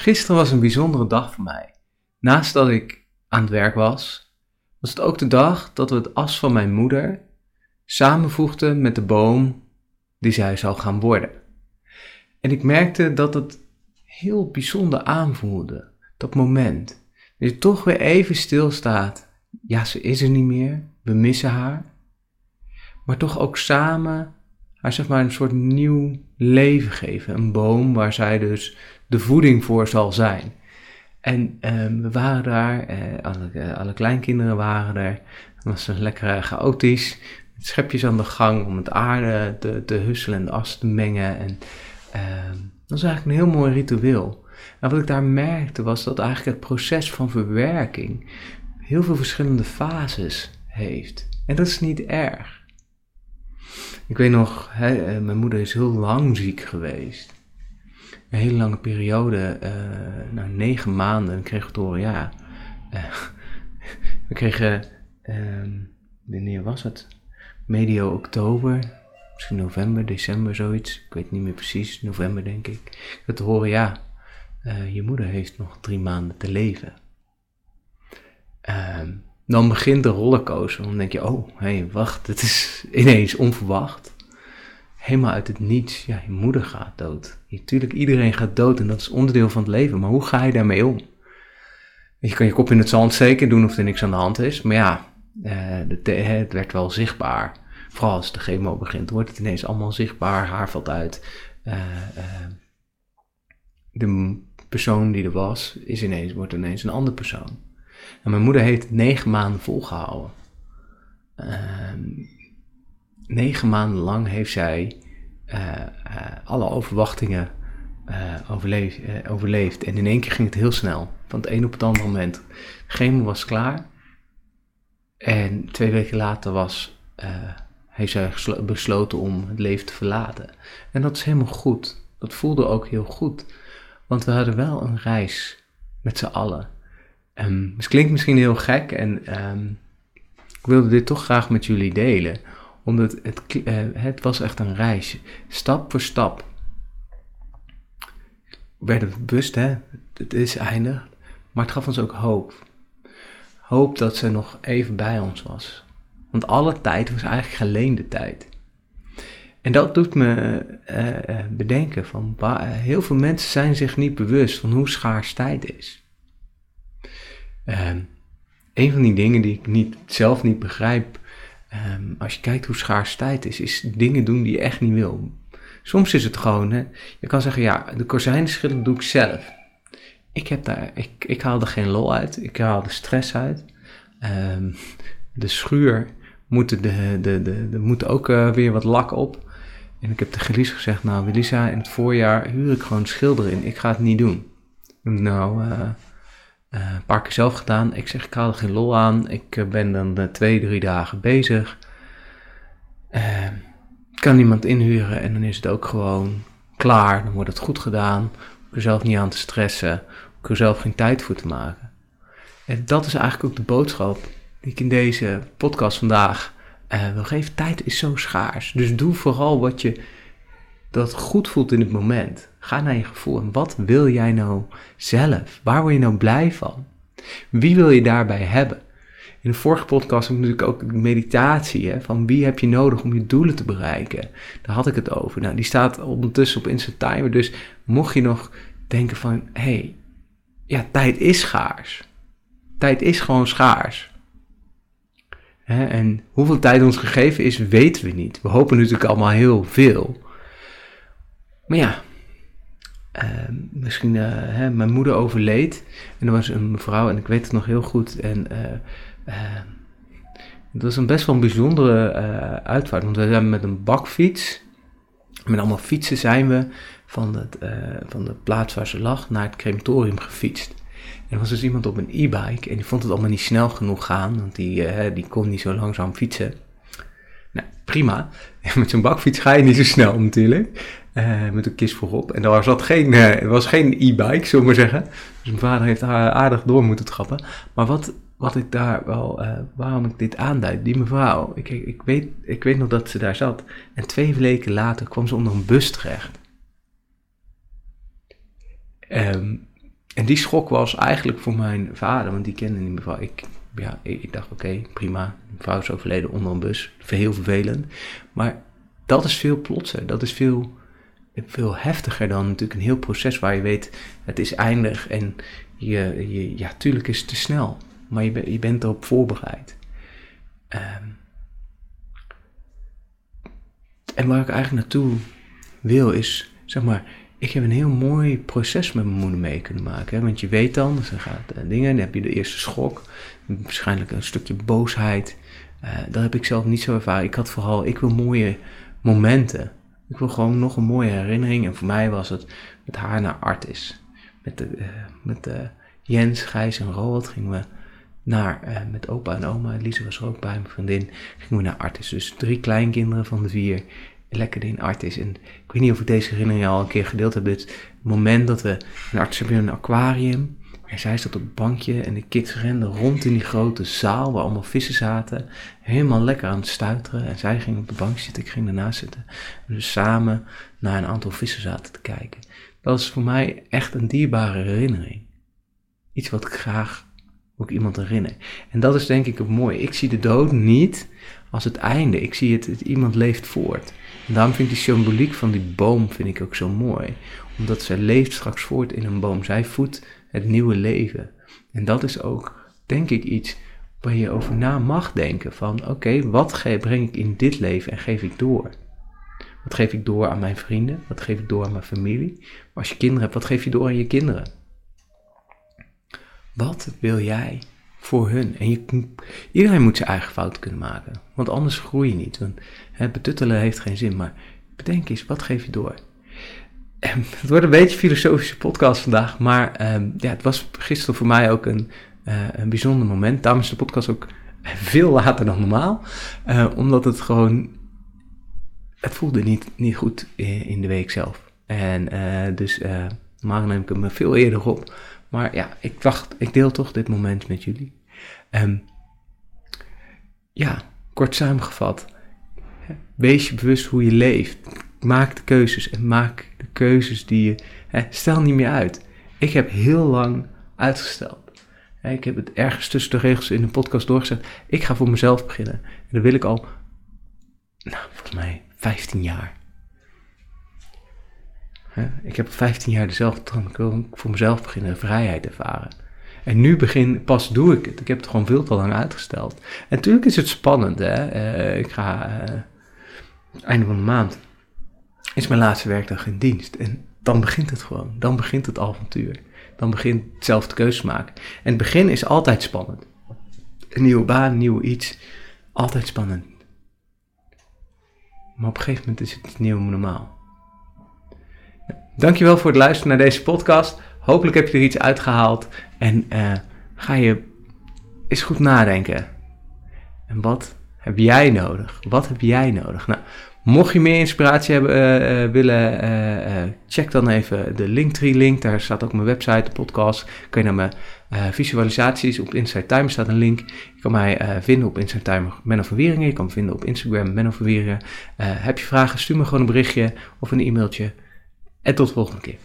Gisteren was een bijzondere dag voor mij. Naast dat ik aan het werk was, was het ook de dag dat we het as van mijn moeder samenvoegden met de boom die zij zou gaan worden. En ik merkte dat het heel bijzonder aanvoelde, dat moment. Dat je toch weer even stilstaat. Ja, ze is er niet meer, we missen haar. Maar toch ook samen haar zeg maar een soort nieuw leven geven. Een boom waar zij dus de voeding voor zal zijn. En um, we waren daar, eh, alle, eh, alle, kleinkinderen waren er. Het was een lekker chaotisch. Met schepjes aan de gang om het aarde te, husselen en de as te mengen. En uh, dat was eigenlijk een heel mooi ritueel. En wat ik daar merkte was dat eigenlijk het proces van verwerking heel veel verschillende fases heeft. En dat is niet erg. Ik weet nog, hè, eh, mijn moeder is heel lang ziek geweest. Een hele lange periode, uh, nou negen maanden, en kreeg te horen, ja, we kregen, uh, wanneer was het? Medio oktober, misschien november, december, zoiets. Ik weet niet meer precies, november denk ik. Dat te horen, ja, je moeder heeft nog drie maanden te leven. Ehm, dan begint de rollercoaster. Dan denk je, oh, hé, hey, wacht, het is ineens onverwacht. Helemaal uit het niets. Ja, je moeder gaat dood. Natuurlijk, iedereen gaat dood en dat is onderdeel van het leven. Maar hoe ga je daarmee om? Je kan je kop in het zand steken doen of er niks aan de hand is. Maar ja, eh, het werd wel zichtbaar. Vooral als de chemo begint, wordt het ineens allemaal zichtbaar. Haar valt uit. Uh, uh, de persoon die er was, is ineens, wordt ineens een andere persoon. En mijn moeder heeft negen maanden volgehouden. Ehm, negen maanden lang heeft zij uh, uh, alle overwachtingen overleef, overleefd. En in één keer ging het heel snel. Van het een op het andere moment. Chemo was klaar. En twee weken later was, heeft zij besloten om het leven te verlaten. En dat is helemaal goed. Dat voelde ook heel goed. Want we hadden wel een reis met z'n allen. Um, het klinkt misschien heel gek en um, ik wilde dit toch graag met jullie delen. Omdat het, uh, het was echt een reis. Stap voor stap. We werden bewust, hè, het is eindig. Maar het gaf ons ook hoop. Hoop dat ze nog even bij ons was. Want alle tijd was eigenlijk geleende tijd. En dat doet me uh, bedenken van heel veel mensen zijn zich niet bewust van hoe schaars tijd is. Um, een van die dingen die ik niet, zelf niet begrijp, um, als je kijkt hoe schaars tijd is, is dingen doen die je echt niet wil. Soms is het gewoon, hè, je kan zeggen, ja, de kozijnen schillen doe ik zelf. Ik, heb daar, ik, ik haal er geen lol uit, ik haal er stress uit. Um, de schuur moet, de, de, de, de, moet ook uh, weer wat lak op. En ik heb tegen Lies gezegd, nou Lisa, in het voorjaar huur ik gewoon schilder in. Ik ga het niet doen. Nou, uh, uh, een paar keer zelf gedaan. Ik zeg, ik haal er geen lol aan. Ik uh, ben dan uh, twee, drie dagen bezig. ik kan iemand inhuren en dan is het ook gewoon klaar. Dan wordt het goed gedaan. Ik er zelf niet aan te stressen. Ik er zelf geen tijd voor te maken. En dat is eigenlijk ook de boodschap die ik in deze podcast vandaag wil geven. Tijd is zo schaars. Dus doe vooral wat je dat goed voelt in het moment. Ga naar je gevoel. En wat wil jij nou zelf? Waar word je nou blij van? Wie wil je daarbij hebben? In de vorige podcast heb ik natuurlijk ook meditatie. Hè, van wie heb je nodig om je doelen te bereiken? Daar had ik het over. Nou, die staat ondertussen op Instant Timer. Dus mocht je nog denken van... Hé, hey, ja, tijd is schaars. Tijd is gewoon schaars. En hoeveel tijd ons gegeven is, weten we niet. We hopen natuurlijk allemaal heel veel. Maar ja, uh, misschien, uh, hè, mijn moeder overleed en er was een mevrouw en ik weet het nog heel goed. En uh, het was een best wel een bijzondere uitvaart, want we zijn met een bakfiets, met allemaal fietsen zijn we van, het, van de plaats waar ze lag naar het crematorium gefietst. En er was dus iemand op een e-bike en die vond het allemaal niet snel genoeg gaan, want die, die kon niet zo langzaam fietsen. Nou, prima. Met zo'n bakfiets ga je niet zo snel natuurlijk. Uh, met een kist voorop. En daar zat geen, uh, was geen e-bike, zullen we zeggen. Dus mijn vader heeft haar aardig door moeten trappen. Maar wat, wat ik daar wel, uh, waarom ik dit aanduid, die mevrouw, ik, ik, weet, ik weet nog dat ze daar zat. En twee weken later kwam ze onder een bus terecht. Um, en die schok was eigenlijk voor mijn vader, want die kende niet meer Ik, ja, ik, dacht, oké, prima. Mijn vrouw is overleden onder een bus. Heel vervelend. Maar dat is veel plotser. Dat is veel, veel heftiger dan natuurlijk een heel proces waar je weet, het is eindig. En je, je ja, tuurlijk is het te snel. Maar je, je bent erop voorbereid. Ehm, en waar ik eigenlijk naartoe wil is, zeg maar, ik heb een heel mooi proces met mijn moeder mee kunnen maken. Hè? Want je weet dan, dus dan gaat uh, dingen, dan heb je de eerste schok, waarschijnlijk een stukje boosheid. Uh, dat heb ik zelf niet zo ervaren. Ik had vooral, ik wil mooie momenten. Ik wil gewoon nog een mooie herinnering. En voor mij was het met haar naar Artis. Met, de, uh, met de Jens, Gijs en Roald gingen we naar, met opa en oma, Lise was er ook bij, mijn vriendin, gingen we naar Artis. Dus drie kleinkinderen van de vier lekker in Artis. En ik weet niet of ik deze herinnering al een keer gedeeld heb. Het moment dat we in Artis hebben een aquarium. En zij zat op het bankje en de kids renden rond in die grote zaal waar allemaal vissen zaten. Helemaal lekker aan het stuiteren. En zij ging op de bank zitten, ik ging ernaast zitten. En dus samen naar een aantal vissen zaten te kijken. Dat is voor mij echt een dierbare herinnering. Iets wat ik graag ook iemand herinner. En dat is denk ik ook mooi. Ik zie de dood niet als het einde. Ik zie het, het iemand leeft voort. En daarom vind ik die symboliek van die boom vind ik ook zo mooi. Omdat zij leeft straks voort in een boom. Zij voedt het nieuwe leven. En dat is ook, denk ik, iets waar je over na mag denken. Van oké, wat breng ik in dit leven en geef ik door? Wat geef ik door aan mijn vrienden? Wat geef ik door aan mijn familie? Maar als je kinderen hebt, wat geef je door aan je kinderen? Wat wil jij voor hun? En je, iedereen moet zijn eigen fout kunnen maken. Want anders groei je niet. Want hè, betuttelen heeft geen zin. Maar bedenk eens, wat geef je door? Het wordt een beetje een filosofische podcast vandaag. Maar ehm, ja, het was gisteren voor mij ook een, uh, een bijzonder moment. Daarom is de podcast ook veel later dan normaal. Uh, omdat het gewoon... Het voelde niet, niet goed in, de week zelf. En dus normaal neem ik hem veel eerder op. Maar ja, ik dacht, ik deel toch dit moment met jullie. Um, ja, kort samengevat. Wees je bewust hoe je leeft. Maak de keuzes en maak keuzes die je. Hè, stel niet meer uit. Ik heb heel lang uitgesteld. Ik heb het ergens tussen de regels in de podcast doorgezet. Ik ga voor mezelf beginnen. En dat wil ik al, nou, volgens mij 15 jaar. Ik heb 15 jaar dezelfde droom. Ik wil voor mezelf beginnen, vrijheid ervaren. En nu begin, pas doe ik het. Ik heb het gewoon veel te lang uitgesteld. En natuurlijk is het spannend. Hè? Uh, ik ga uh, einde van de maand is mijn laatste werkdag in dienst. En dan begint het gewoon. Dan begint het avontuur. Dan begint zelf de keuze maken. En het begin is altijd spannend. Een nieuwe baan, nieuw iets. Altijd spannend. Maar op een gegeven moment is het nieuwe normaal. Dankjewel voor het luisteren naar deze podcast. Hopelijk heb je er iets uitgehaald en uh, ga je eens goed nadenken. En wat heb jij nodig? Wat heb jij nodig? Nou, mocht je meer inspiratie hebben uh, uh, willen, check dan even de Linktree link. Daar staat ook mijn website, de podcast. Kun je naar mijn visualisaties. Op Inside Time staat een link. Je kan mij vinden op Inside Time Menno van Wieringen. Je kan me vinden op Instagram Menno van Wieringen. heb je vragen, stuur me gewoon een berichtje of een e-mailtje. En tot de volgende keer.